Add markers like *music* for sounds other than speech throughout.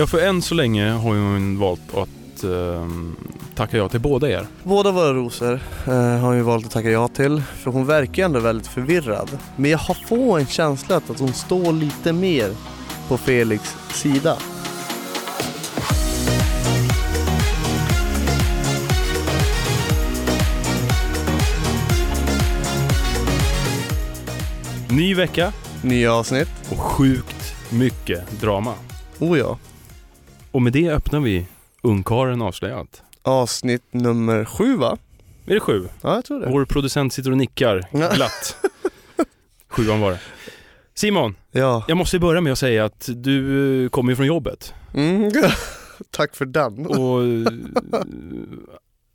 Ja, för än så länge har hon valt att eh, tacka ja till båda er. Båda våra rosor eh, har hon ju valt att tacka ja till, för hon verkar ändå väldigt förvirrad. Men jag har få en känsla att hon står lite mer på Felix sida. Ny vecka Nya avsnitt. och sjukt mycket drama. Oh ja. Och med det öppnar vi Ungkaren avslöjat. Avsnitt nummer sju va? Är det sju? Ja, jag tror det. Vår producent sitter och nickar *laughs* glatt. Sjuan var det. Simon, Ja. jag måste börja med att säga att du eh, kommer ju från jobbet. Mm. *laughs* Tack för den. Och eh,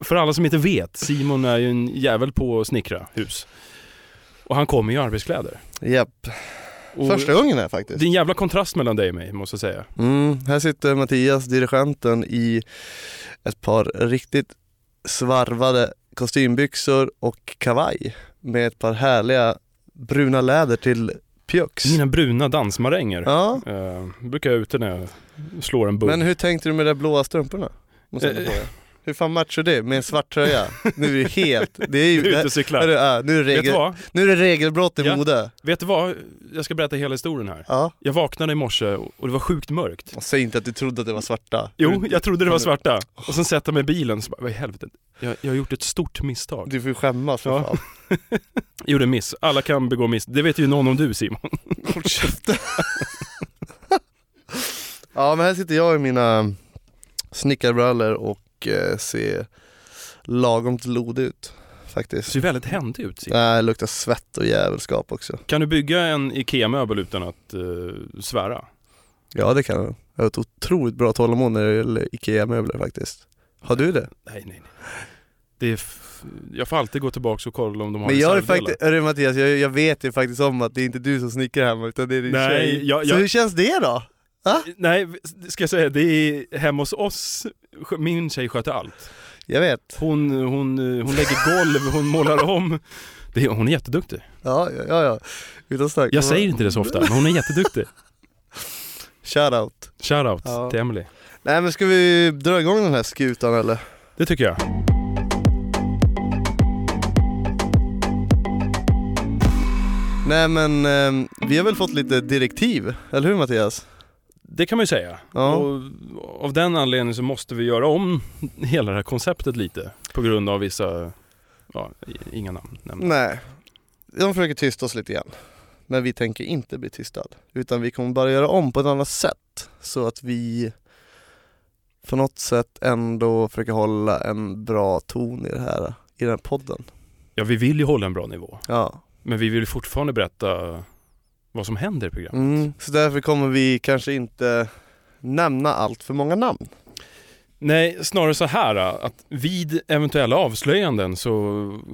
för alla som inte vet, Simon är ju en jävel på att snickra hus. Och han kommer i arbetskläder. Japp. Och Första gången här faktiskt. Det är en jävla kontrast mellan dig och mig, måste jag säga. Mm, här sitter Mattias, dirigenten, i ett par riktigt svarvade kostymbyxor och kavaj med ett par härliga bruna läder till pjux. Mina bruna dansmaränger. Ja, Eh, brukar jag ute när jag slår en bugg. men hur tänkte du med de blåa strumporna? Måste jag Eh. Hur fan matchar det med en svart tröja? *laughs* Nu är det helt, det är ju, Ute och hörru, cyklar. ja, nu, är det du regel, nu är det regelbrott i Ja. mode. Vet du vad? Jag ska berätta hela historien här. Ja. Jag vaknade i morse och det var sjukt mörkt. Och Säg inte att du trodde att det var svarta. Jo, jag trodde det var svarta. Och sen sätter jag mig i bilen och så bara, vad i helvete? Jag, jag har gjort ett stort misstag. Du får ju skämmas för Ja. fan. *laughs* Gjorde en miss. Alla kan begå miss. Det vet ju någon om du Simon. *laughs* Håll käften. ja men här sitter jag i mina snickarbrallor och eh, ser lagom lodig ut faktiskt. ser väldigt händig ut Simon. Nej, det luktar svett och jävelskap också. Kan du bygga en IKEA-möbel utan att uh, svära? Ja det kan jag. Jag har ett otroligt bra tålamod när det gäller IKEA-möbler faktiskt. Har du det? Nej, nej, nej. Det är jag får alltid gå tillbaka och kolla om de har Men jag är faktiskt, hörru Mattias, jag, jag vet ju faktiskt om att det är inte du som snickrar hemma utan det är din Nej, tjej. jag- Så jag- hur känns det då? Nej, ska jag säga, det är hemma hos oss, min tjej sköter allt. Jag vet. Hon, hon, hon lägger golv, hon målar om. Det hon är jätteduktig. Ja, ja, ja. Utan snack. Jag säger inte det så ofta, men hon är jätteduktig. *laughs* Shoutout. Shoutout Ja. till Emily. Nej men ska vi dra igång den här skutan eller? Det tycker jag. Nej men eh, vi har väl fått lite direktiv, eller hur Mattias? Det kan man ju säga. Ja. Och av den anledningen så måste vi göra om hela det här konceptet lite. På grund av vissa, ja, inga namn nämnda. Nej, de försöker tysta oss lite grann. Men vi tänker inte bli tystad. Utan vi kommer bara göra om på ett annat sätt. Så att vi på något sätt ändå försöker hålla en bra ton i det här, i den här podden. Ja, vi vill ju hålla en bra nivå. Ja. Men vi vill fortfarande berätta vad som händer i programmet. Mm. Så därför kommer vi kanske inte nämna allt för många namn. Nej, snarare så här att vid eventuella avslöjanden så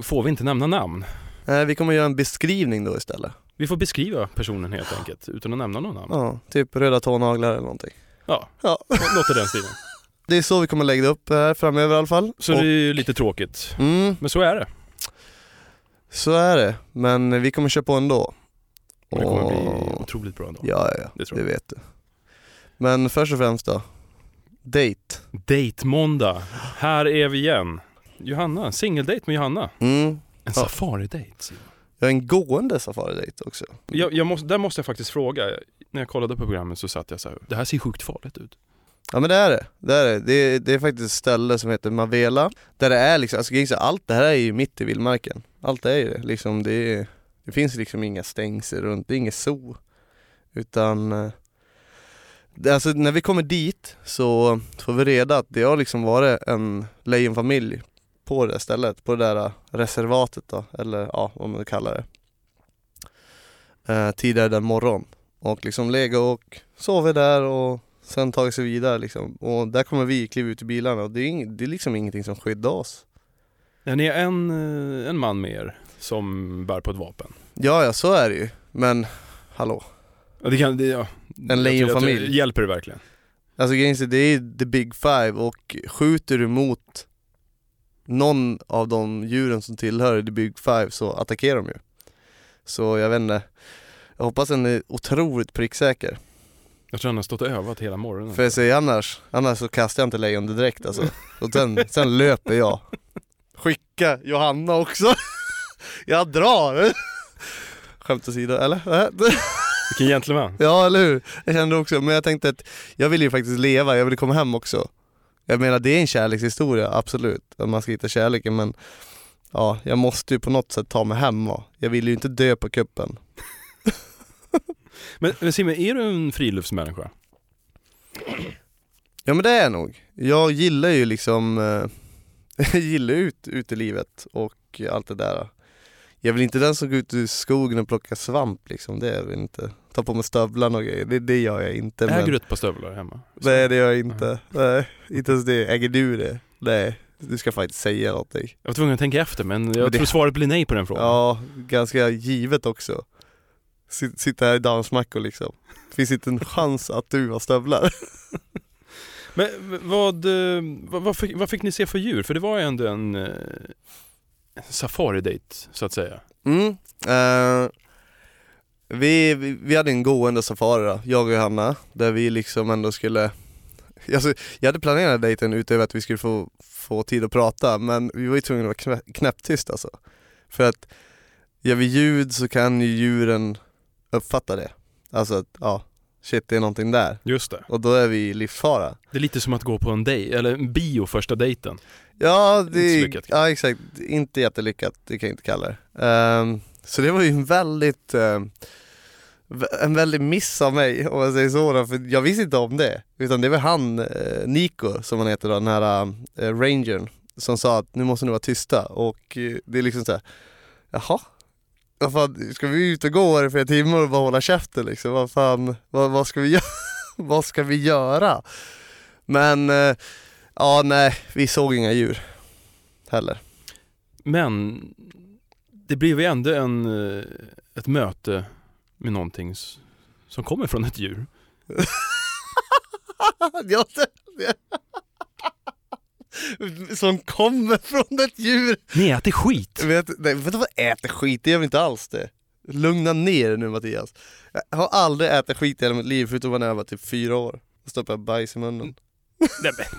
får vi inte nämna namn. Nej, vi kommer göra en beskrivning då istället. Vi får beskriva personen helt enkelt utan att nämna någon namn. Ja, typ röda tånaglar eller någonting. Ja, Ja. något i den stilen. *laughs* Det är så vi kommer lägga upp det här framöver i alla fall. Så Och- det är ju lite tråkigt. Mm, Men så är det. så är det. Men vi kommer köra på ändå. Och det kommer bli otroligt bra ändå. Ja, ja, ja. Det tror det vet du. Men först och främst då. Date. Date-måndag. Här är vi igen. Johanna, singeldate med Johanna. Mm. En Ja. safari-date. Jag har en gående safaridate också. Jag, jag måste, där måste jag faktiskt fråga. När jag kollade på programmet så satt jag så här, det här ser sjukt farligt ut. Ja men det är det. Det är, det. Det, är, det är faktiskt ett ställe som heter Mavela. Där det är liksom, alltså allt det här är ju mitt i vildmarken. Allt är ju det. Liksom det, är, det finns liksom inga stängsel runt, det är inget zoo. Utan eh, alltså när vi kommer dit så får vi reda att det har liksom varit en lejonfamilj på det stället, på det där eh, reservatet då, eller ja vad man kallar det. Eh, tidigare den morgon. Och liksom lägga och sova där och sen tagit sig vidare liksom. Och där kommer vi kliva ut i bilarna och det är, ing- det är liksom ingenting som skyddar oss. Ja, ni är en, eh, en man med er som bär på ett vapen. Ja, ja så är det ju. Men hallå. Ja, det kan, det, ja. En lejonfamilj. Hjälper det verkligen? Alltså grejen är, det är the big five och skjuter du mot någon av de djuren som tillhör the big five så attackerar de ju. Så jag vet inte. Jag hoppas den är otroligt pricksäker. Jag tror han har stått och övat hela morgonen. För jag säger annars, annars så kastar jag inte lejon direkt alltså. Och sen, sen löper jag. Skicka Johanna också. *laughs* Jag drar. *laughs* Skämt åsido, eller? *laughs* Vilken gentleman. Ja eller hur? Jag kände också, men jag tänkte att jag vill ju faktiskt leva, jag vill komma hem också. Jag menar det är en kärlekshistoria, absolut, att man ska hitta kärleken men ja, jag måste ju på något sätt ta mig hem och jag vill ju inte dö på kuppen. *laughs* Men, men Simon, är du en friluftsmänniska? *clears throat* Ja men det är jag nog. Jag gillar ju liksom, eh, jag gillar ut, utelivet och allt det där. Jag väl inte den som går ut i skogen och plockar svamp liksom, det är jag inte. Ta på mig stövlarna och grejer, det, det gör jag inte. Äger men... du ett par stövlar hemma? Nej det gör jag inte. Nej, inte ens det. Äger du det? Nej, du ska faktiskt säga någonting. Jag var tvungen att tänka efter men jag Men det- tror svaret blir nej på den frågan. Ja, ganska givet också. Sitt- Sitta här i dansmackor liksom. Det finns inte en chans att du har stövlar. *laughs* Men vad, eh, vad, vad, fick, vad fick ni se för djur? För det var ju ändå en eh, safari-date så att säga. Mm. eh, vi, vi, vi hade en gående safari då, jag och Hanna, där vi liksom ändå skulle *laughs* Alltså, jag hade planerat dejten utöver att vi skulle få, få tid att prata, men vi var ju tvungna att vara knä, knäpptyst alltså. För att gör vi ljud så kan ju djuren uppfatta det. Alltså att, ja, shit det är någonting där. Just det. Och då är vi i livsfara. Det är lite som att gå på en dejt, eller en bio första dejten. Ja, det är, lyckat, ja exakt, inte jättelyckat, det kan jag inte kalla det. Ehm, så det var ju en väldigt, vä- en väldig miss av mig om jag säger så då, för jag visste inte om det. Utan det var han, eh, Nico som han heter då, den här eh, rangern, som sa att nu måste ni vara tysta och eh, det är liksom så här, jaha? Vad fan, ska vi ut och gå här i flera timmar och bara hålla käften liksom? Vad fan, vad, vad ska vi göra? *laughs* vad ska vi göra? Men eh, Ja, nej, vi såg inga djur heller. Men det blev ju ändå en, eh, ett möte med någonting som kommer från ett djur. ja, det, det. *laughs* Som kommer från ett djur. Ni äter skit! Vet, nej, vet du vad äter skit? Det gör vi inte alls det. Lugna ner dig nu Mattias. Jag har aldrig ätit skit i hela mitt liv förutom när jag var typ fyra år. Då stoppade jag bajs i munnen. Nej, men, *laughs*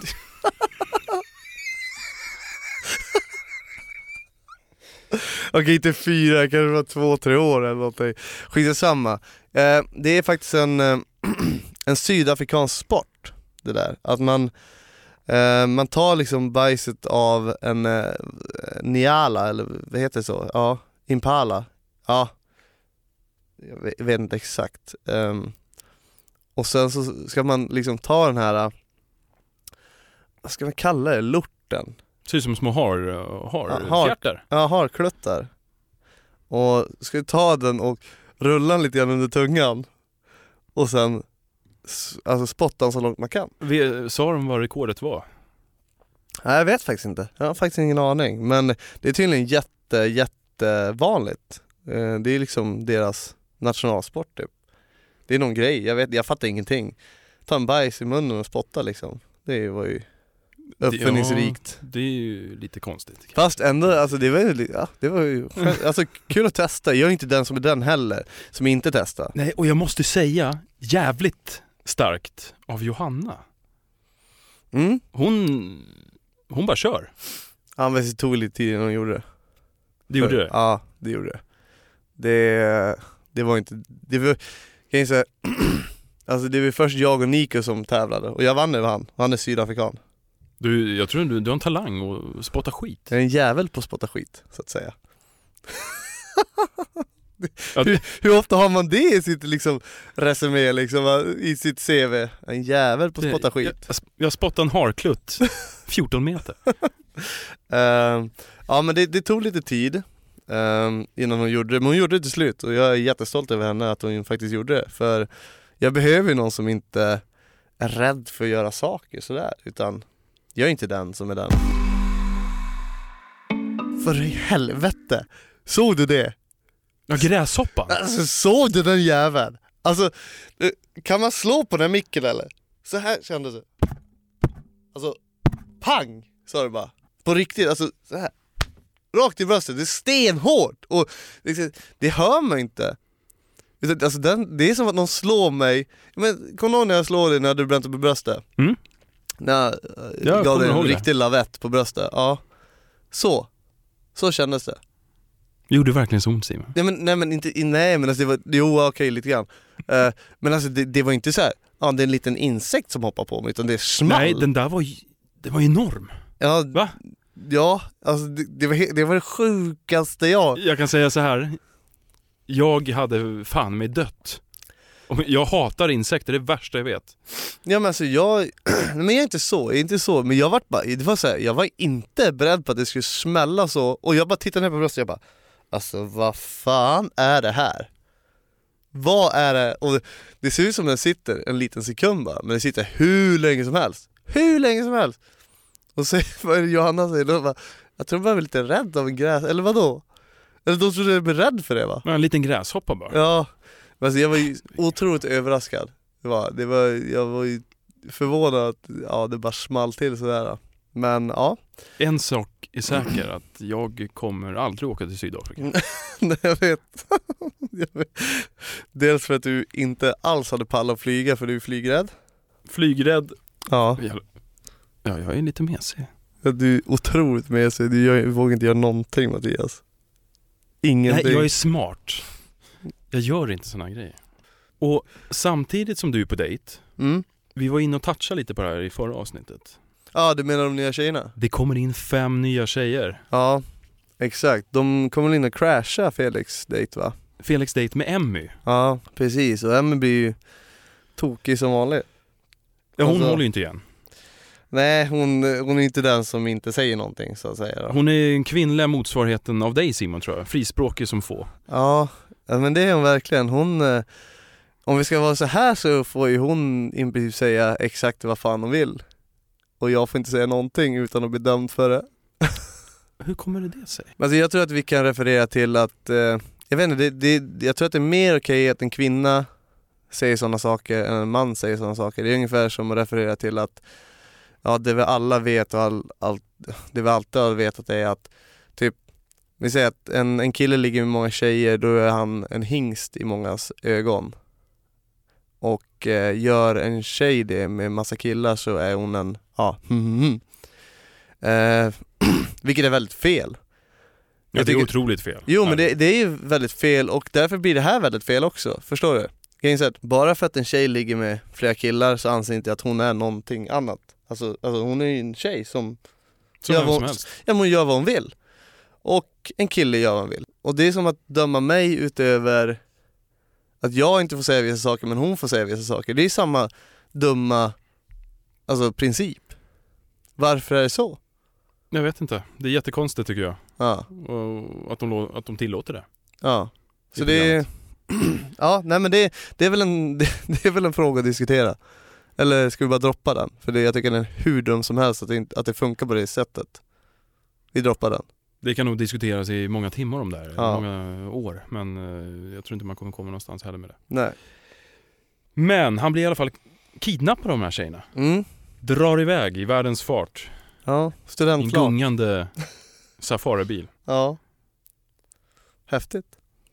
Okej, inte fyra, kanske var två, tre år eller någonting. Skitsamma. Eh, det är faktiskt en, eh, *clears throat* en sydafrikansk sport, det där. Att man, eh, man tar liksom bajset av en eh, niala, eller vad heter det så? Ja, impala. Ja, jag vet, inte exakt. Ehm, och sen så ska man liksom ta den här, eh, vad ska man kalla det, lorten? ser ut som små har, har, Ja, har. fjärtar. Ja, harkluttar. Och ska ta den och rulla den lite grann under tungan och sen alltså spotta så långt man kan. Vi- Sa de vad rekordet var? Nej jag vet faktiskt inte, jag har faktiskt ingen aning men det är tydligen jätte, jättevanligt. Eh, Det är liksom deras nationalsport typ. Det är någon grej, jag vet, jag fattar ingenting. Ta en bajs i munnen och spotta liksom. Det var ju uppfinningsrikt. Det är ju lite konstigt. Fast ändå, alltså det var ju, ja, det var ju skönt. alltså kul att testa. Jag är inte den som är den heller, som inte testar. Nej, och jag måste säga jävligt starkt av Johanna. Mm. Hon, hon bara kör. Ja men det tog lite tid innan hon gjorde det. Det gjorde det. Ja, det gjorde det. Det, det var inte, det var, kan jag säga, *clears throat* alltså det var först jag och Nico som tävlade och jag vann över han, han är sydafrikan. Du, jag tror du, du har en talang och spotta skit. Jag är en jävel på att spotta skit, så att säga. *laughs* Hur, hur ofta har man det i sitt liksom resumé liksom, i sitt CV? En jävel på att spotta skit. Jag, jag spottade en harklutt *laughs* 14 meter. Ehm, ja men det, det tog lite tid ehm, innan hon gjorde det, men hon gjorde det till slut och jag är jättestolt över henne att hon faktiskt gjorde det. För jag behöver ju någon som inte är rädd för att göra saker sådär, utan jag är inte den som är den. För i helvete! Såg du det? Ja, gräshoppan. Alltså såg du den jäveln? Alltså, eh, kan man slå på den micken eller? Så här kändes det. Alltså, pang! Sa det bara. På riktigt, alltså så här. Rakt i bröstet, det är stenhårt! Och liksom, det hör man inte. Alltså den, det är som att någon slår mig, men kom du ihåg när jag slår dig när du bränt på bröstet? Mm. När jag Jag eh, gav kommer dig en riktig lavett på bröstet, ja. Så, så kändes det. Gjorde verkligen så ont Simon? Nej men, nej men inte, nej men alltså det var, jo okej lite grann. Eh, men alltså det, det var inte så här. ja det är en liten insekt som hoppar på mig utan det small. Nej, den där var den var enorm. ja, Va? ja, alltså det, det, var, det var det sjukaste jag... Jag kan säga så här. Jag hade fan mig dött. Jag hatar insekter, det är det värsta jag vet. Ja men alltså jag, *clears throat* men jag är inte så, jag är inte så, men jag var bara, det var så här, jag var inte beredd på att det skulle smälla så och jag bara tittade ner på bröstet och jag bara Alltså vad fan är det här? Vad är det? Och det, det ser ut som den sitter en liten sekund bara, men den sitter hur länge som helst. Hur länge som helst! Och så *laughs* vad är det Johanna säger, då bara, jag tror jag var lite rädd av en gräs, eller vadå? Eller de trodde jag blev rädd för det va? Men En liten gräshoppa bara. Ja, men alltså jag var ju otroligt överraskad. Det var, det var, jag var ju förvånad att ja, det bara small till sådär. Men ja, En sak är säker, att jag kommer aldrig åka till Sydafrika. *laughs* Nej, jag vet. *laughs* jag vet. Dels för att du inte alls hade pallat att flyga för du är flygrädd. Flygrädd. Ja, Jag, ja, jag är lite mesig. du är otroligt mesig. Du gör, vågar inte göra någonting Mattias. Ingenting. Nej, jag är smart. Jag gör inte såna grejer. Och samtidigt som du är på dejt, mm. vi var inne och touchade lite på det här i förra avsnittet. Ja, du menar de nya tjejerna? Det kommer in fem nya tjejer. Ja, exakt. De kommer in och crasha Felix dejt va? Felix dejt med Emmy. Ja, precis. Och Emmy blir ju tokig som vanligt. Ja, hon Alltså- håller ju inte igen. Nej, hon, hon är inte den som inte säger någonting så att säga. Då. Hon är den kvinnliga motsvarigheten av dig Simon tror jag. Frispråkig som få. Ja, men det är hon verkligen. Hon, eh, om vi ska vara så här så får ju hon i princip säga exakt vad fan hon vill. Och jag får inte säga någonting utan att bli dömd för det. *laughs* Hur kommer det det sig? Alltså jag tror att vi kan referera till att, eh, jag vet inte, det, det, jag tror att det är mer okej att en kvinna säger sådana saker än en man säger sådana saker. Det är ungefär som att referera till att, ja det vi alla vet och all, all, det vi alltid har vetat är att typ, vi säger att en, en kille ligger med många tjejer, då är han en hingst i mångas ögon. Och eh, gör en tjej det med massa killar så är hon en, ja, *laughs* eh, *clears throat* vilket är väldigt fel. Ja, Jag det är tycker- otroligt fel. Jo men det, det är ju väldigt fel och därför blir det här väldigt fel också, förstår du? Att bara för att en tjej ligger med flera killar så anser inte jag att hon är någonting annat. Alltså, alltså hon är ju en tjej som, Som vem vad- helst. ja hon gör vad hon vill. Och en kille gör vad han vill. Och det är som att döma mig utöver att jag inte får säga vissa saker men hon får säga vissa saker. Det är samma dumma, alltså princip. Varför är det så? Jag vet inte. Det är jättekonstigt tycker jag. Ja, Och att de, att de tillåter det. ja. Så det är, *clears throat* ja nej men det, det, är väl en, *laughs* det, det är väl en fråga att diskutera. Eller ska vi bara droppa den? För det, jag tycker den är hur dum som helst att det, att det funkar på det sättet. Vi droppar den. Det kan nog diskuteras i många timmar om det här, Ja. många år. Men eh, jag tror inte man kommer komma någonstans heller med det. Nej. Men han blir i alla fall kidnappad av de här tjejerna. Mm. Drar iväg i världens fart. Ja, I en gungande *laughs* safaribil. Ja. Häftigt.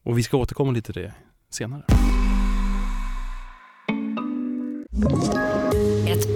Och vi ska återkomma lite till det senare.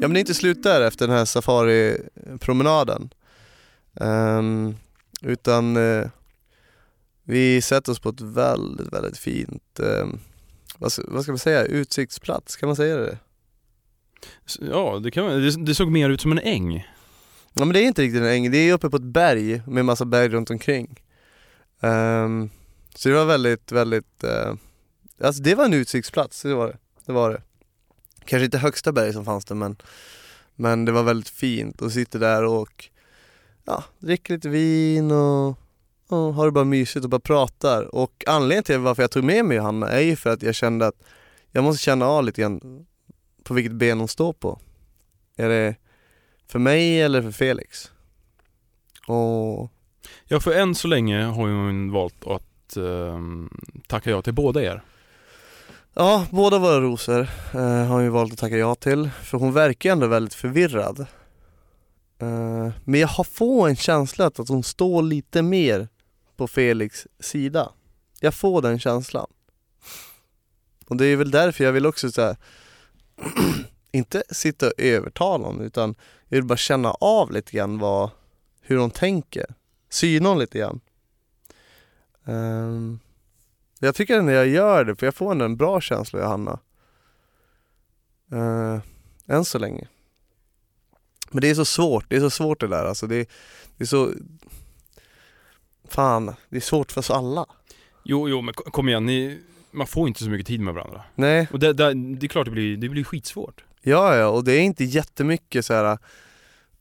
Ja men det är inte slut där efter den här safaripromenaden. Ehm, utan eh, vi sätter oss på ett väldigt, väldigt fint, ehm, vad, ska- vad ska man säga, utsiktsplats, kan man säga det? Ja, det, kan, man- det, det såg mer ut som en äng. Ja men det är inte riktigt en äng, det är uppe på ett berg med massa berg runt omkring. Ehm, så det var väldigt, väldigt, eh, alltså det var en utsiktsplats, det var det. det var det. Kanske inte högsta berg som fanns där men, men det var väldigt fint och sitter där och ja, dricker lite vin och och har det bara mysigt och bara pratar. Och anledningen till varför jag tog med mig Johanna är ju för att jag kände att jag måste känna av lite grann på vilket ben hon står på. Är det för mig eller för Felix? Och Ja, för än så länge har hon valt att eh, tacka ja till båda er ja, båda våra rosor eh, har hon ju valt att tacka ja till. För hon verkar ju ändå väldigt förvirrad. Eh, men jag har får en känsla att hon står lite mer på Felix sida. Jag får den känslan. Och det är väl därför jag vill också säga *clears throat* inte sitta och övertala honom utan jag vill bara känna av lite grann vad, hur hon tänker. Syna honom lite grann. Ehm, jag tycker när jag gör det, för jag får en bra känsla Johanna. Uh, än så länge. Men det är så svårt, det är så svårt det där alltså. Det, det är så... Fan, det är svårt för oss alla. Jo, jo, men ko- kom igen, ni, man får inte så mycket tid med varandra. Nej, Och det, det, det är klart det blir, det blir skitsvårt. ja ja, och det är inte jättemycket så här.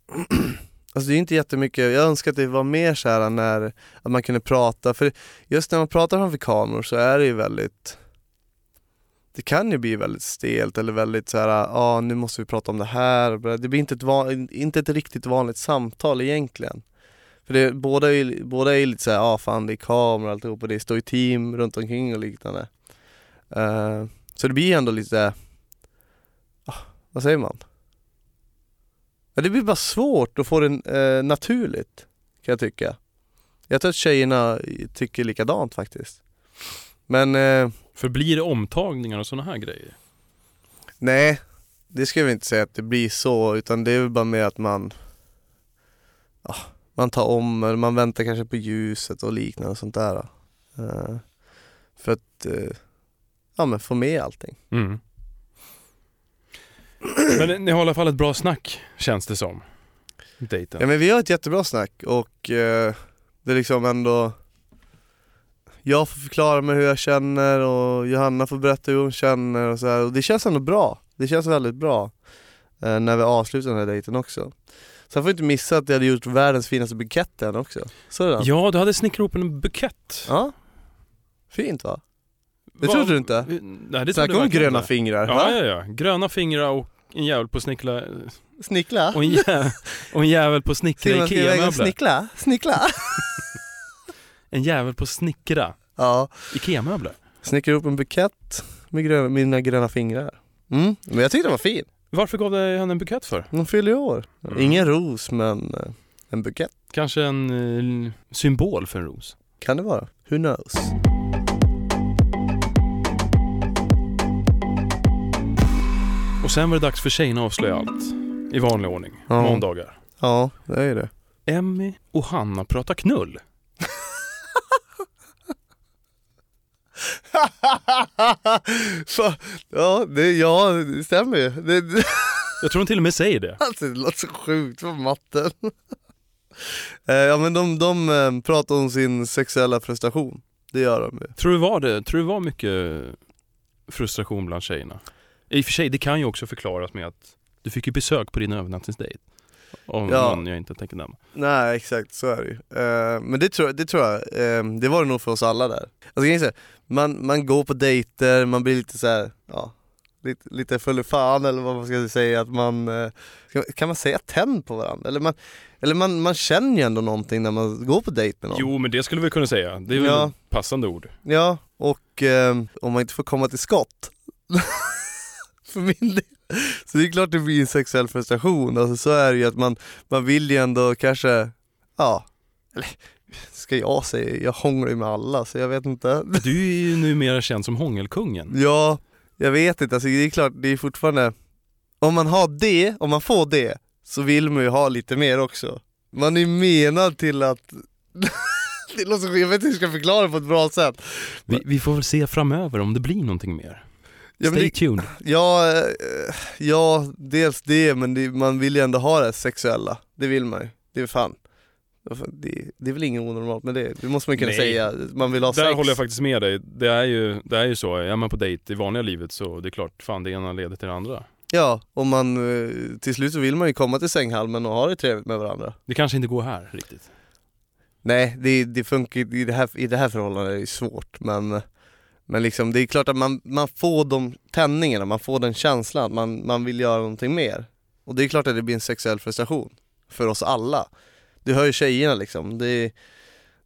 *clears throat* Alltså det är inte jättemycket, jag önskar att det var mer så här när, att man kunde prata, för just när man pratar framför kameror så är det ju väldigt Det kan ju bli väldigt stelt eller väldigt så här, ja ah, nu måste vi prata om det här, det blir inte ett, van, inte ett riktigt vanligt samtal egentligen. För det, båda är ju båda är lite såhär, ja ah, fan det är kameror och alltihop och det står ju team runt omkring och liknande. Uh, Så det blir ändå lite, ah, vad säger man? Ja, det blir bara svårt att få det eh, naturligt, kan jag tycka. Jag tror att tjejerna tycker likadant faktiskt. Men eh, För blir det omtagningar och sådana här grejer? nej, det ska vi inte säga att det blir så, utan det är väl bara med att man ja, man tar om, eller man väntar kanske på ljuset och liknande och sånt där. Eh, för att eh, ja, men få med allting. Mm. Men ni har i alla fall ett bra snack, känns det som. Dejten. Ja men vi har ett jättebra snack och eh, det är liksom ändå Jag får förklara mig hur jag känner och Johanna får berätta hur hon känner och så här. och det känns ändå bra. Det känns väldigt bra eh, när vi avslutar den här dejten också. Sen får vi inte missa att jag hade gjort världens finaste bukett än också. Så är det? Ja, du hade snickrat ihop en bukett. ja. Fint va? Det trodde du inte? Nej, det Snacka om gröna inte. fingrar. Ja, va? ja, ja. Gröna fingrar och en jävel på snickla... Snickla? Och en, jä... och en jävel på snickra Simon, IKEA-möbler. snickla? Snickla? *laughs* En jävel på snickra ja. IKEA-möbler. Snickra ihop en bukett med gröna, mina gröna fingrar. Mm. Men jag tyckte den var fin. Varför gav du henne en bukett för? Hon fyller ju år. Mm. Ingen ros men eh, en bukett Kanske en eh, symbol för en ros? kan det vara. Who knows? Och sen var det dags för tjejerna att avslöja allt. I vanlig ordning. Ja. Måndagar. Ja, det är det. Emmy och Hanna pratar knull. *laughs* Fa- ja, det, ja, det stämmer ju. Det, det, Jag tror de till och med säger det. alltså, det låter så sjukt på matten. *laughs* Eh, ja men de, de eh, pratar om sin sexuella frustration. Det gör de ju. Tror du var det? Tror du var mycket frustration bland tjejerna? I och för sig, det kan ju också förklaras med att du fick ju besök på din övernattningsdejt. Om Ja. någon jag inte tänker nämna. Nej exakt, så är det ju. Eh, men det tror, det tror jag, eh, det var det nog för oss alla där. Alltså, här, man, man går på dejter, man blir lite så här, ja, lite, lite full i fan eller vad man ska säga, att man, ska- kan man säga tänd på varandra? Eller man, eller man, man känner ju ändå någonting när man går på dejt med någon. Jo, men det skulle vi kunna säga. Det är väl Ja. passande ord. Ja, och eh, om man inte får komma till skott *laughs* för min del. Så det är klart det blir en sexuell frustration, alltså så är det ju att man, man vill ju ändå kanske, ja, eller ska jag säga, jag hånglar ju med alla så jag vet inte. Du är ju numera känd som hångelkungen. Ja, jag vet inte, alltså det är klart det är fortfarande, om man har det, om man får det, så vill man ju ha lite mer också. Man är menad till att *laughs* det låter jag vet inte hur jag ska förklara det på ett bra sätt. Vi, vi får väl se framöver om det blir någonting mer. Ja, Stay det, tuned. Ja, eh, ja, dels det, men det, man vill ju ändå ha det sexuella. Det vill man ju. Det är fan. Det, det är väl inget onormalt med det. Det måste man kunna Nej. säga. Man vill ha Där sex. håller jag faktiskt med dig. Det är, ju, det är ju så, är man på dejt i vanliga livet så det är klart, fan det ena leder till det andra. Ja, och man, eh, till slut så vill man ju komma till sänghalmen och ha det trevligt med varandra. Det kanske inte går här riktigt. Nej, det, det funkar i det här, i det här förhållandet är det svårt men Men liksom det är klart att man, man får de tändningarna, man får den känslan, man, man vill göra någonting mer. Och det är klart att det blir en sexuell frustration För oss alla. Du hör ju tjejerna liksom, det,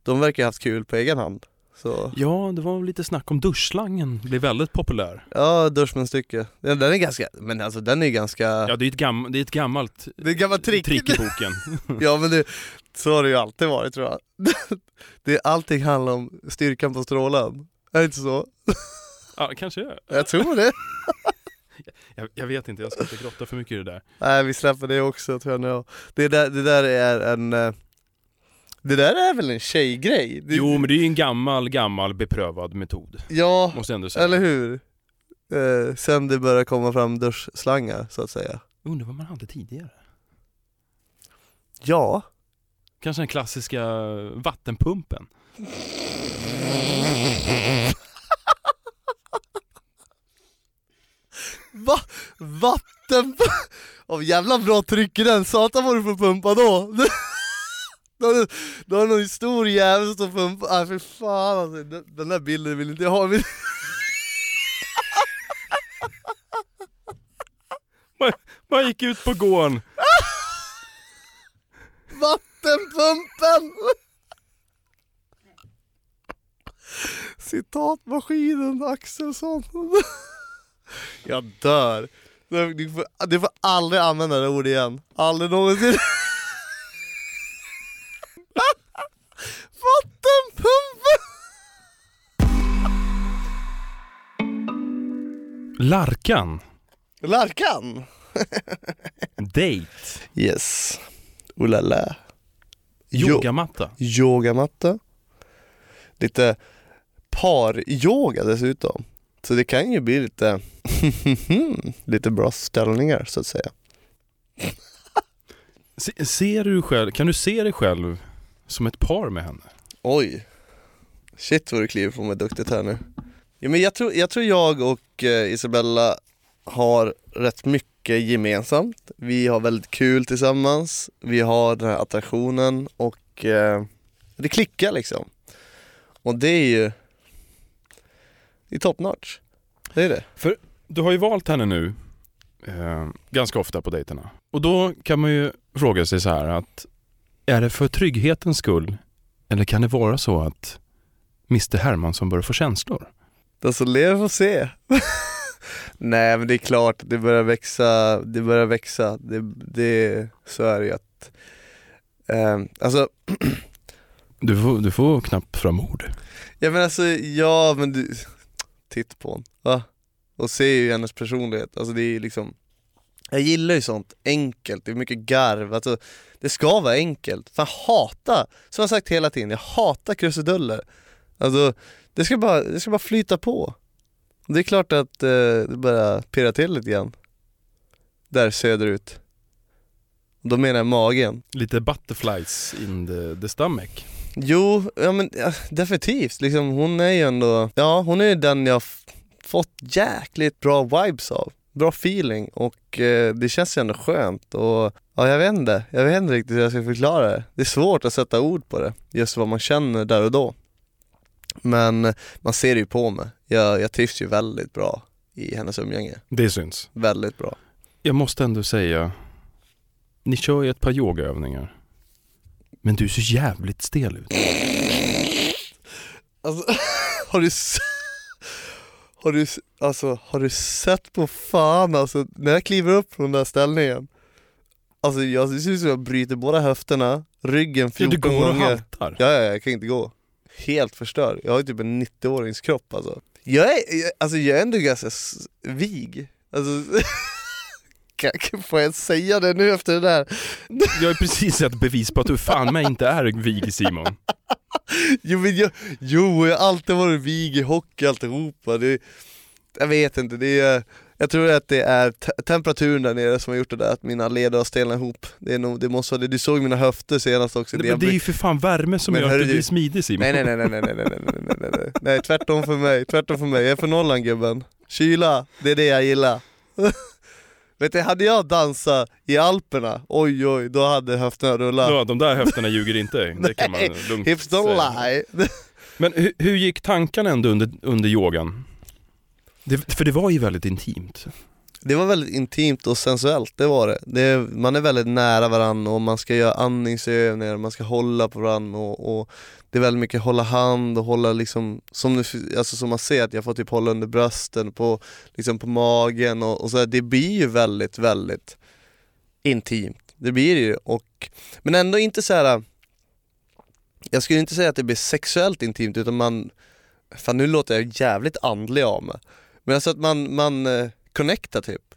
de verkar ha haft kul på egen hand så, Ja, det var lite snack om duschslangen, blev väldigt populär. ja duschmunstycke, den, den är ganska, men alltså den är ganska Ja, det är ett, gam- det är ett gammalt Det är ett gammalt trick, trick i boken. *laughs* Ja men det, så har det ju alltid varit tror jag. *laughs* Det, är Allting handlar om styrkan på strålen, är det inte så? ja, kanske är. Jag tror det *laughs* Jag, jag vet inte, jag ska inte grotta för mycket i det där. Nej vi släpper det också tror jag nu. Det där, det där är en eh, Det där är väl en tjejgrej? Det, Jo, men det är ju en gammal, gammal beprövad metod. Ja, Måste ändå säga. eller hur? Eh, sen det börjar komma fram duschslangar så att säga Undrar vad man hade tidigare? Ja, Kanske den klassiska vattenpumpen? *laughs* *laughs* Va? Vatten? Av jävla bra tryck i den, satan vad du får pumpa då! *laughs* Du- har du någon stor jävel som står pumpar, ah, för fan alltså, den, den där bilden vill inte jag ha *laughs* Man gick ut på gården. Vattenpumpen! Citatmaskinen Axelsson *laughs* Jag dör du får, du får aldrig använda det ordet igen, aldrig någonsin *laughs* Vattenpumpen! Larkan. Larkan! *laughs* Date. Yes, la la. Jo- Yogamatta. Yogamatta Lite par-yoga dessutom. Så det kan ju bli lite *laughs* Lite bra ställningar så att säga. Se, ser du själv, kan du se dig själv som ett par med henne? Oj. Shit vad du kliver på mig duktigt här nu. Ja, men jag, tror, jag tror jag och eh, Isabella har rätt mycket gemensamt. Vi har väldigt kul tillsammans. Vi har den här attraktionen och eh, det klickar liksom. Och det är ju Det är top notch Det är det Du har ju valt henne nu eh, ganska ofta på dejterna. Och då kan man ju fråga sig så här att är det för trygghetens skull eller kan det vara så att Mr Hermansson börjar få känslor? Som lever får se *laughs* Nej men det är klart, det börjar växa, det börjar växa, det, det så är det ju att eh, Alltså, *clears throat* Du får, du får knappt fram ord. ja men alltså, ja men du, titt på hon, va? Och ser ju hennes personlighet, alltså det är ju liksom Jag gillar ju sånt enkelt, det är mycket garv, alltså det ska vara enkelt, fan hata, som jag sagt hela tiden, jag hatar krusiduller. Alltså det ska bara, det ska bara flyta på. Det är klart att eh, det börjar pirra till lite grann. Där söderut. Då menar jag magen. Lite butterflies in the, the stomach. Jo, ja men ja, definitivt, liksom, hon är ju ändå, ja hon är ju den jag fått jäkligt bra vibes av. Bra feeling och eh, det känns ju ändå skönt och ja jag vet inte, jag vet inte riktigt hur jag ska förklara det. Det är svårt att sätta ord på det, just vad man känner där och då. Men man ser det ju på mig, jag, jag trivs ju väldigt bra i hennes umgänge, Det syns. väldigt bra. Jag måste ändå säga, ni kör ju ett par yogaövningar. Men du ser jävligt stel ut. Alltså, *laughs* har du har du, alltså, har du sett på fan alltså, när jag kliver upp från den där ställningen? Alltså jag, det ser ut som jag bryter båda höfterna, ryggen Ja, 14 du går och gånger. haltar. Ja, ja, jag kan inte gå. Helt förstörd, jag har ju typ en 90-årings kropp alltså. Jag är, jag, alltså jag är ändå ganska vig. Alltså *laughs* kan- Får jag säga det nu efter det där? Jag har precis sett bevis på att du fan mig inte är vig Simon. Jo men jag, jo, jag har alltid varit vig i hockey alltihopa, det, jag vet inte, det är, jag tror att det är te- temperaturen där nere som har gjort det där, att mina leder har stelnat ihop. Det, är nog, det måste vara det, du såg mina höfter senast också. Nej, det men det är ju för fan värme som Men gör att du blir smidig Simon. nej, nej, nej, nej, nej, nej, nej, nej, nej, nej, nej, tvärtom för mig, tvärtom för mig, jag är från Norrland gubben. Kyla, det är det jag gillar. *laughs* Vet du, hade jag dansat i Alperna, oj oj, då hade höfterna rullat. Ja, de där höfterna ljuger inte, det kan *laughs* man lugnt Hips don't säga. lie. *laughs* Men hur, hur gick tankarna ändå under, under yogan? Det, för det var ju väldigt intimt. Det var väldigt intimt och sensuellt, det var det. det man är väldigt nära varandra och man ska göra andningsövningar, man ska hålla på varandra och, och det är väldigt mycket hålla hand och hålla liksom, som, nu- alltså som man ser att jag får typ hålla under brösten, på, liksom på magen och, och så här, det blir ju väldigt, väldigt intimt. Det blir det ju, och, men ändå inte så här. jag skulle inte säga att det blir sexuellt intimt utan man, fan nu låter jag jävligt andlig av mig. Men alltså att man, man eh, connectar typ.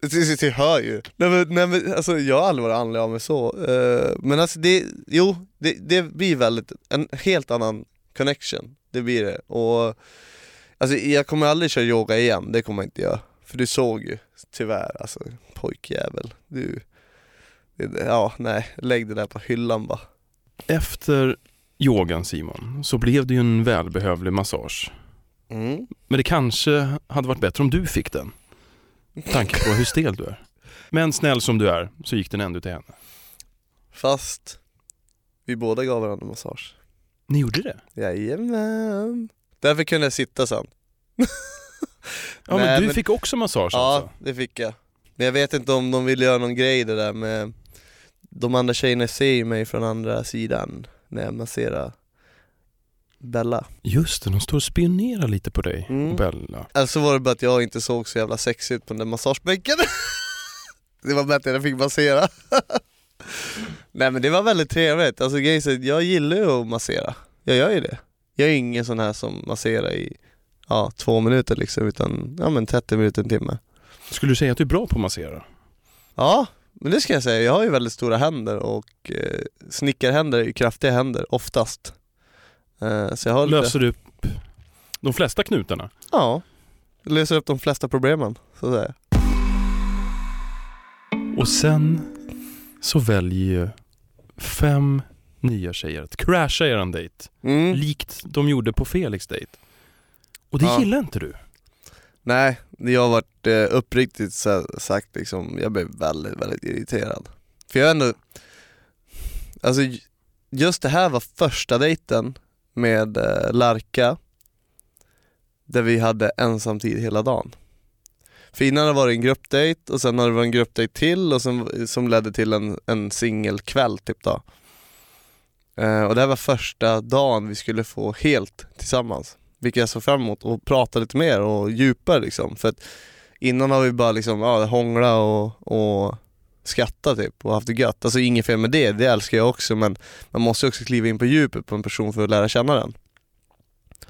Det, det hör ju. Nej men, nej, men alltså jag har aldrig varit andlig av mig så. Eh, men alltså det, jo, det, det blir väldigt, en helt annan connection. Det blir det. Och alltså jag kommer aldrig köra yoga igen, det kommer jag inte göra. För du såg ju, tyvärr alltså, pojkjävel. Du, det, ja nej, lägg det där på hyllan bara. Efter yogan Simon, så blev det ju en välbehövlig massage. Mm. Men det kanske hade varit bättre om du fick den. Med tanke på hur stel du är. Men snäll som du är, så gick den ändå till henne. Fast vi båda gav varandra massage. Ni gjorde det? Jajamän. Därför kunde jag sitta sen. *laughs* Ja Nej, men du men- fick också massage Ja, alltså? det fick jag. Men jag vet inte om de vill göra någon grej det där med De andra tjejerna ser ju mig från andra sidan när jag masserar Bella. Just det, de står och spionerar lite på dig Mm. Bella. Eller så var det bara att jag inte såg så jävla sexig ut på den där massagebänken. *laughs* det var bättre att jag fick massera. *laughs* Nej men det var väldigt trevligt. Alltså grejen jag gillar ju att massera. Jag gör ju det. Jag är ingen sån här som masserar i ja, två minuter liksom, utan ja, men 30 minuter, en timme. Skulle du säga att du är bra på att massera? Ja, men det ska jag säga. Jag har ju väldigt stora händer och eh, snickarhänder är ju kraftiga händer, oftast. Eh, så jag har lite, Löser du upp de flesta knutarna? ja, löser upp de flesta problemen, så att säga. Och sen så väljer ju fem nya tjejer att crasha eran dejt. Mm. Likt de gjorde på Felix dejt. Och det Ja. gillar inte du. Nej, jag har varit eh, uppriktigt sagt liksom, jag blev väldigt, väldigt irriterad. För jag är ändå, alltså just det här var första dejten med eh, Larka där vi hade ensamtid hela dagen. För innan var det en gruppdejt och sen har det varit en gruppdejt till och sen, som ledde till en, en singelkväll typ då. Eh, och det här var första dagen vi skulle få helt tillsammans. Vilket jag såg fram emot och prata lite mer och djupare liksom. För att innan har vi bara liksom, ja, hångla och, och skratta typ och haft det gött. Alltså inget fel med det, det älskar jag också men man måste ju också kliva in på djupet på en person för att lära känna den.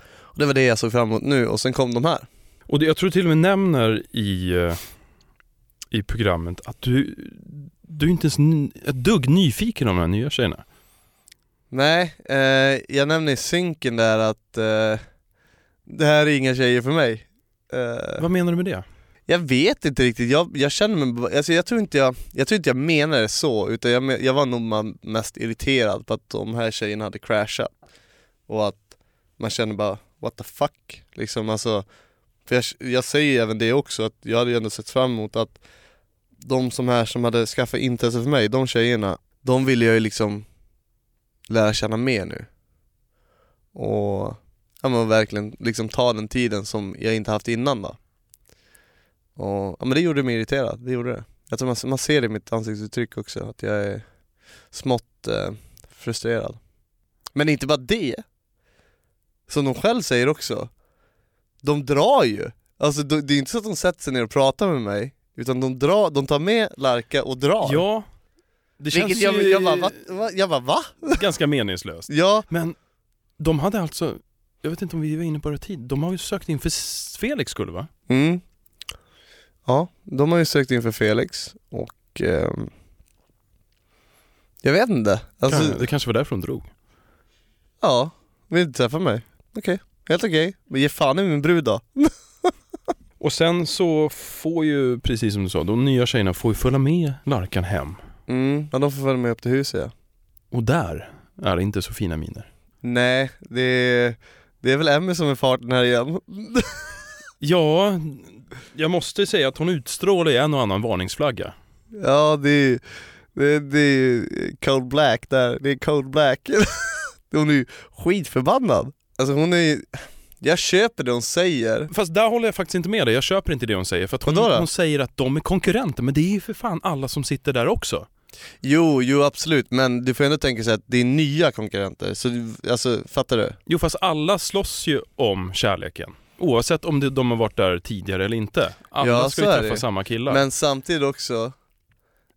Och det var det jag såg fram emot nu och sen kom de här. Och det, jag tror till och med nämner i, eh, i programmet att du, du är inte ens ett dugg nyfiken om de här nya tjejerna. Nej, eh, jag nämnde i synken där att eh, det här är inga tjejer för mig. Eh, Vad menar du med det? Jag vet inte riktigt, jag, jag känner mig, alltså jag tror inte jag, jag tror inte jag menar det så, utan jag, jag var nog mest irriterad på att de här tjejerna hade crashat. Och att man känner bara, what the fuck? Liksom alltså, för jag, jag säger ju även det också, att jag hade ju ändå sett fram emot att de som här som hade skaffat intresse för mig, de tjejerna, de ville jag ju liksom lära känna mer nu. Och ja, men verkligen liksom ta den tiden som jag inte haft innan då. Och, ja, men det gjorde mig irriterad, det gjorde det. Jag tror man, man ser det i mitt ansiktsuttryck också, att jag är smått eh, frustrerad. Men inte bara det, som de själv säger också, de drar ju. Alltså de, det är inte så att de sätter sig ner och pratar med mig, utan de, drar, de tar med Larka och drar. Ja, det känns Vilket jag, ju jag, bara, va, va? jag bara va? *laughs* ganska meningslöst. Ja, Men de hade alltså, jag vet inte om vi var inne på det tid, de har ju sökt in för Felix skull va? mm. Ja, de har ju sökt in för Felix och ehm, jag vet inte. Alltså, Kan- det kanske var därför de drog. Ja, vill inte träffa mig? Okej, helt okej. Men ge fan i min brud då. *laughs* Och sen så får ju, precis som du sa, de nya tjejerna får ju följa med Larkan hem. Mm, ja de får följa med upp till huset ja. Och där är det inte så fina miner. Nej, det är, det är väl Emmy som är farten här igen. *laughs* Ja, jag måste säga att hon utstrålar en och annan varningsflagga. Ja det är, det, det är cold black där, det är cold black. *laughs* hon är ju skitförbannad. Alltså hon är ju, jag köper det hon säger. Fast där håller jag faktiskt inte med dig, jag köper inte det hon säger. För att hon, hon säger att de är konkurrenter, men det är ju för fan alla som sitter där också. Jo, jo absolut, men du får ändå tänka sig att det är nya konkurrenter, så alltså fattar du? Jo fast alla slåss ju om kärleken. Oavsett om det, de har varit där tidigare eller inte. Alla Ja, ska ju träffa det. samma killar. Men samtidigt också,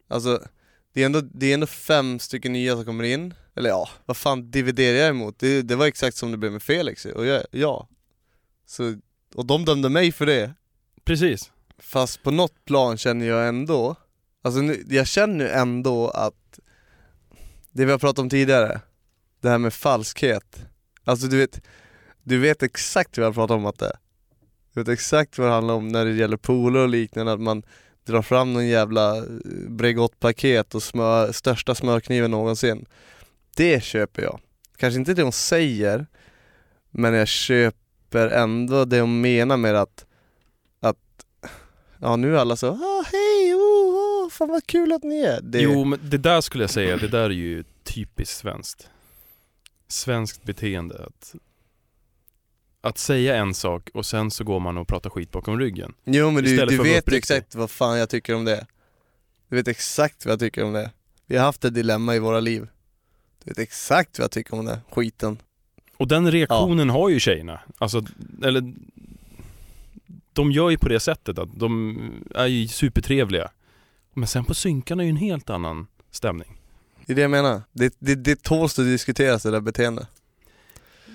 alltså det är, ändå, det är ändå fem stycken nya som kommer in, eller ja, vad fan dividerar jag emot? Det, det var exakt som det blev med Felix och jag, ja. Så, och de dömde mig för det. Precis. Fast på något plan känner jag ändå, alltså nu, jag känner ju ändå att det vi har pratat om tidigare, det här med falskhet. Alltså du vet, du vet exakt vad jag pratar om Matte. Du vet exakt vad det handlar om när det gäller poler och liknande, att man drar fram någon jävla eh, Bregott-paket och smör, största smörkniven någonsin. Det köper jag. Kanske inte det hon säger, men jag köper ändå det hon menar med att, att ja nu är alla så ah, hej, oh, oh, fan vad kul att ni är. Det, Jo men det där skulle jag säga, det där är ju typiskt svenskt. Svenskt beteende. Att, att säga en sak och sen så går man och pratar skit bakom ryggen. jo men du, du vet exakt vad fan jag tycker om det. Du vet exakt vad jag tycker om det. Vi har haft ett dilemma i våra liv. Du vet exakt vad jag tycker om det, skiten. Och den reaktionen har ju tjejerna. Alltså, eller de gör ju på det sättet att de är ju supertrevliga. Men sen på synkarna är ju en helt annan stämning. Det är det jag menar. Det, det, det tåls att diskuteras det där beteendet.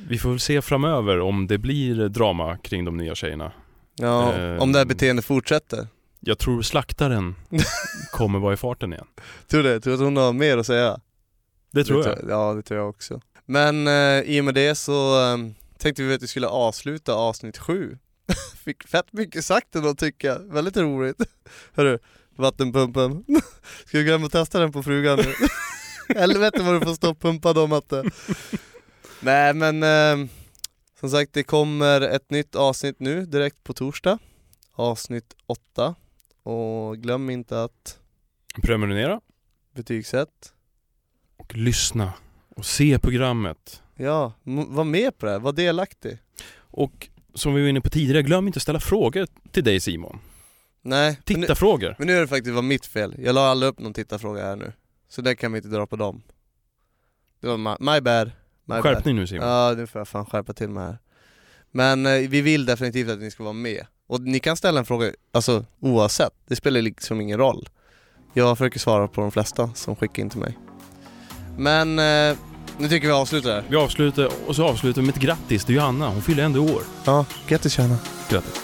Vi får väl se framöver om det blir drama kring de nya tjejerna. Ja, Ehm. om det här beteendet fortsätter. Jag tror slaktaren *laughs* kommer vara i farten igen. Tror du det? Tror du att hon har mer att säga? Det tror Det jag. Ja, det tror jag också. Men eh, i och med det så eh, tänkte vi att vi skulle avsluta avsnitt sju. *laughs* Fick fett mycket sagt ändå tycker jag. Väldigt roligt. *laughs* Hörru, vattenpumpen. Ska vi gå hem och testa den på frugan nu? Helvete vad du får stå och pumpa dem Matte. Nej men eh, som sagt det kommer ett nytt avsnitt nu direkt på torsdag. Avsnitt åtta. Och glöm inte att Prenumerera betygsätt. och lyssna och se programmet. Ja, var med på det här, var delaktig. Och som vi var inne på tidigare, glöm inte att ställa frågor till dig Simon. Nej, men nu, Tittarfrågor. men nu är det faktiskt var mitt fel. Jag la aldrig upp någon tittarfråga här nu. Så det kan vi inte dra på dem. Det var my, my bad. My bad. Skärpning nu Simon. Ja, nu får jag fan skärpa till mig här. Men eh, vi vill definitivt att ni ska vara med. Och ni kan ställa en fråga, alltså oavsett. Det spelar liksom ingen roll. Jag försöker svara på de flesta som skickar in till mig. Men eh, nu tycker vi avslutar här. Vi avslutar och så avslutar vi med ett grattis till Johanna. Hon fyller ändå år. Ja, grattis Tjärna. Grattis.